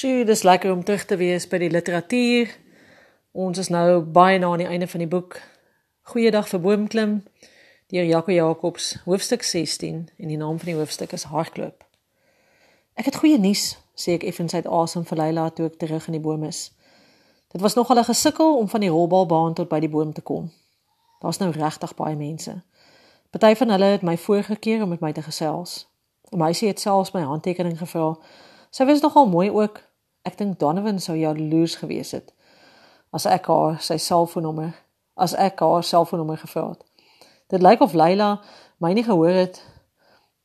Sjoe, dis lekker om terug te wees by die literatuur. Ons is nou baie na aan die einde van die boek. Goeiedag vir boomklim deur Jaco Jacobs, hoofstuk 16 en die naam van die hoofstuk is Hardloop. Ek het goeie nuus, sê ek effens uit asem vir Leila toe ek terug in die boom is. Dit was nogal 'n gesukkel om van die rolbalbaan tot by die boom te kom. Daar's nou regtig baie mense. Party van hulle het my vorige keer om met my te gesels. 'n Meisie het selfs my handtekening gevra Sy was nogal mooi ook. Ek dink Donovan sou jaloers gewees het as ek haar sy selfoonnommer as ek haar selfoonnommer gevra het. Dit lyk of Leila my nie gehoor het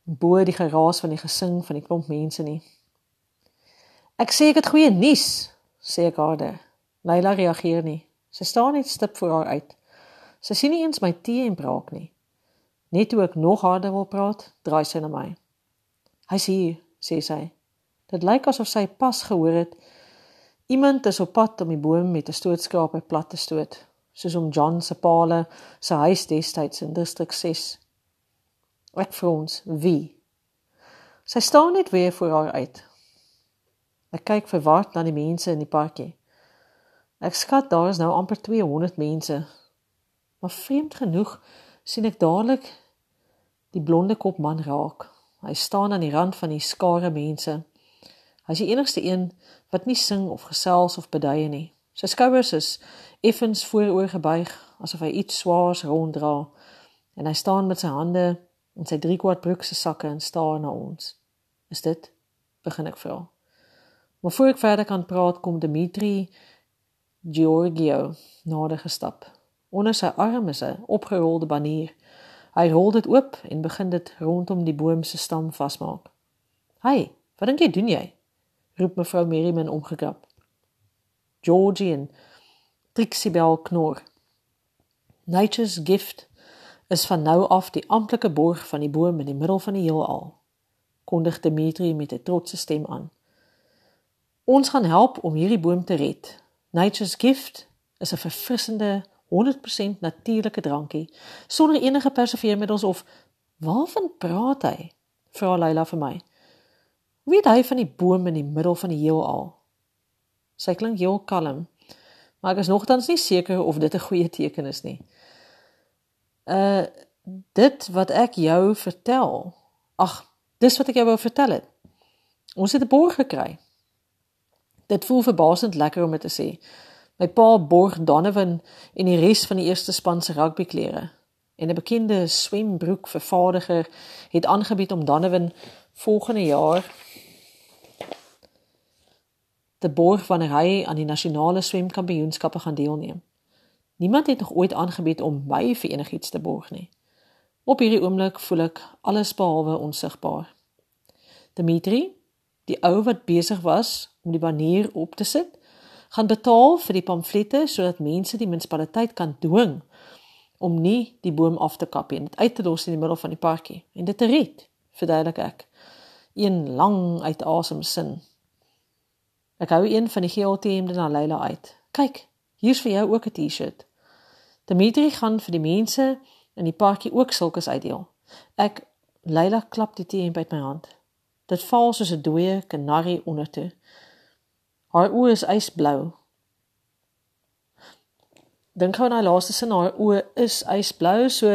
bo die geraas van die gesing van die klomp mense nie. Ek sê ek het goeie nuus, sê ek haar. Leila reageer nie. Sy staan net stip voor haar uit. Sy sien nie eens my tee en braak nie. Net toe ek nog harder wil praat, draai sy na my. Hy's hier, sê sy. Dit lyk asof sy pas gehoor het iemand is op pad om die boom met 'n stootskraper plat te stoot, soos om John se paale se huis destyds in distrik 6. Ek frons, wie? Sy staan net weer voor haar uit. Ek kyk verward na die mense in die parkie. Ek skat daar is nou amper 200 mense. Maar vreemd genoeg sien ek dadelik die blonde kop man raak. Hy staan aan die rand van die skare mense. Hy is die enigste een wat nie sing of gesels of beduie nie. Sy skouers is effens vooroor gebuig asof hy iets swaars ronddra en hy staan met sy hande in sy driekwart broek se sakke en staar na ons. Is dit? begin ek vra. Maar voor ek verder kan praat kom Dimitri Georgio nader gestap. Onder sy arm is 'n opgerolde banier. Hy rol dit oop en begin dit rondom die boom se stam vasmaak. "Hai, wat dink jy doen jy?" Roep mevrou Merriman omgekrap. Georgie en Trixie Bell knor. Nature's gift is van nou af die amptelike borg van die boom in die middel van die heelal. Kondig Dimitri met 'n trotse stem aan. Ons gaan help om hierdie boom te red. Nature's gift is 'n verfrissende 100% natuurlike drankie sonder enige preserveermiddels of waarvan praat hy? Vra Leila vir my. Weet hy van die boom in die middel van die heelal? Sy klink heel kalm, maar ek is nogtans nie seker of dit 'n goeie teken is nie. Uh dit wat ek jou vertel. Ag, dis wat ek jou wou vertel het. Ons het 'n borg gekry. Dit voel verbasend lekker om dit te sê. My pa borg Donovan en die res van die eerste span se rugbyklere. En 'n bekende swembroek vervaardiger het aangebied om Donovan volgende jaar te borg wanneer hy aan die nasionale swemkampioenskappe gaan deelneem. Niemand het nog ooit aangebied om my vir enigiets te borg nie. Op hierdie oomblik voel ek alles behalwe onsigbaar. Dimitri, die ou wat besig was om die banier op te sit, gaan betaal vir die pamflette sodat mense die munisipaliteit kan dwing om nie die boom af te kap en dit uit te los in die middel van die parkie en dit te red, verduidelik ek. Een lang uitasem sin Ek hou een van die geel T-hemde na Leila uit. Kyk, hier's vir jou ook 'n T-shirt. Dimitri gaan vir die mense in die parkie ook sulkes uitdeel. Ek Leila klap die T-hemp uit my hand. Dit val soos 'n dooie kanarie ondertoe. Haar oë is ysblou. Gou aan die laaste sin, haar oë is ysblou, so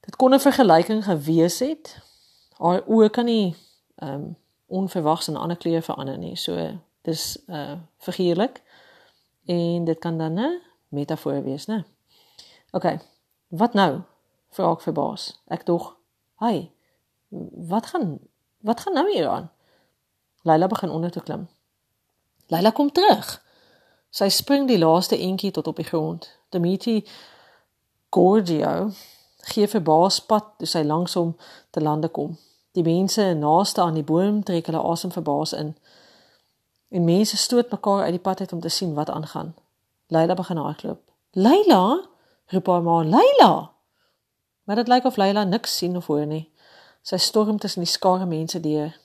dit kon 'n vergelyking gewees het. Haar oë kan nie ehm um, onverwags 'n ander kleur verander nie. So dis uh figuurlik. En dit kan dan 'n metafoor wees, né? OK. Wat nou? Vra ek verbaas. Ek dog, "Hai, wat gaan wat gaan nou hier aan?" Leila begin onder te klim. Leila kom terug. Sy spring die laaste entjie tot op die grond. Dimitri Gorgio gee verbaas pad toe sy langsom te lande kom. Die mense naaste aan die boom trek hulle asem verbaas in. En mense stoot mekaar uit die pad uit om te sien wat aangaan. Leila begin hardloop. "Leila!" roep haar ma, "Leila!" Maar dit lyk of Leila niks sien of hoor nie. Sy storm tussen die skare mense deur.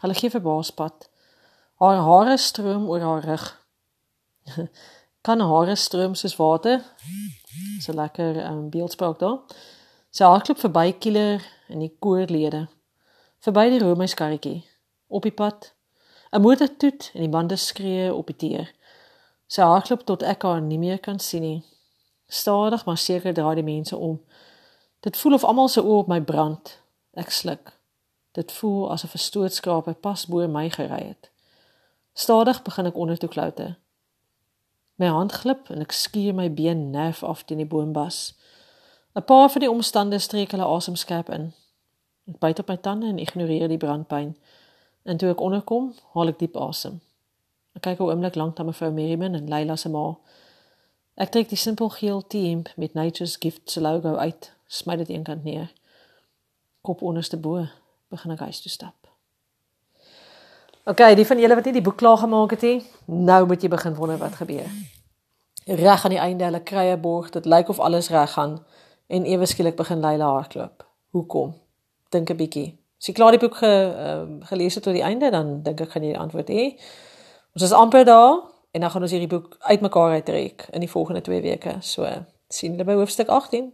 Hulle gee verbaas pad. Haar hare stroom oor haar rug. kan hare stroom soos water? So lekker 'n um, beeldspraak daar. Sy hardloop verby Kieler en die koorlede verby die Romeins karretjie op die pad 'n Motor toet en die bande skree op die teer. Sy hardloop tot ek haar nie meer kan sien nie. Stadig maar seker draai die mense om. Dit voel of almal se oë op my brand. Ek sluk. Dit voel asof 'n stootskraper pas bo my gery het. Stadig begin ek onder toe kloute. My hand glip en ek skuur my been nerf af teen die boombas. 'n Paar van die omstanders streek hulle asem skerp in. Ek byt op my tande en ignoreer die brandpyn. En toe ek onderkom, haal ek diep asem. Ek kyk 'n oomblik lank na mevrou Merriman en Leila se ma. Ek trek die simpel geel team met Nature's Gift se logo uit, smy dit eenkant neer. Kop onderste bo, begin ek huis toe stap. OK, die van julle wat nie die boek klaar gemaak het nie, nou moet jy begin wonder wat gebeur. Reg aan die einde, hulle kry 'n borg, dit lyk of alles reg gaan en ewe skielik begin Leila hardloop. Hoekom? Dink 'n bietjie. As jy klaar die boek ge, uh, gelees het tot die einde, dan dink ek gaan jy die antwoord hê. Ons is amper daar en dan gaan ons hierdie boek uitmekaar uittrek in die volgende 2 weke. So, sien julle by hoofstuk 18.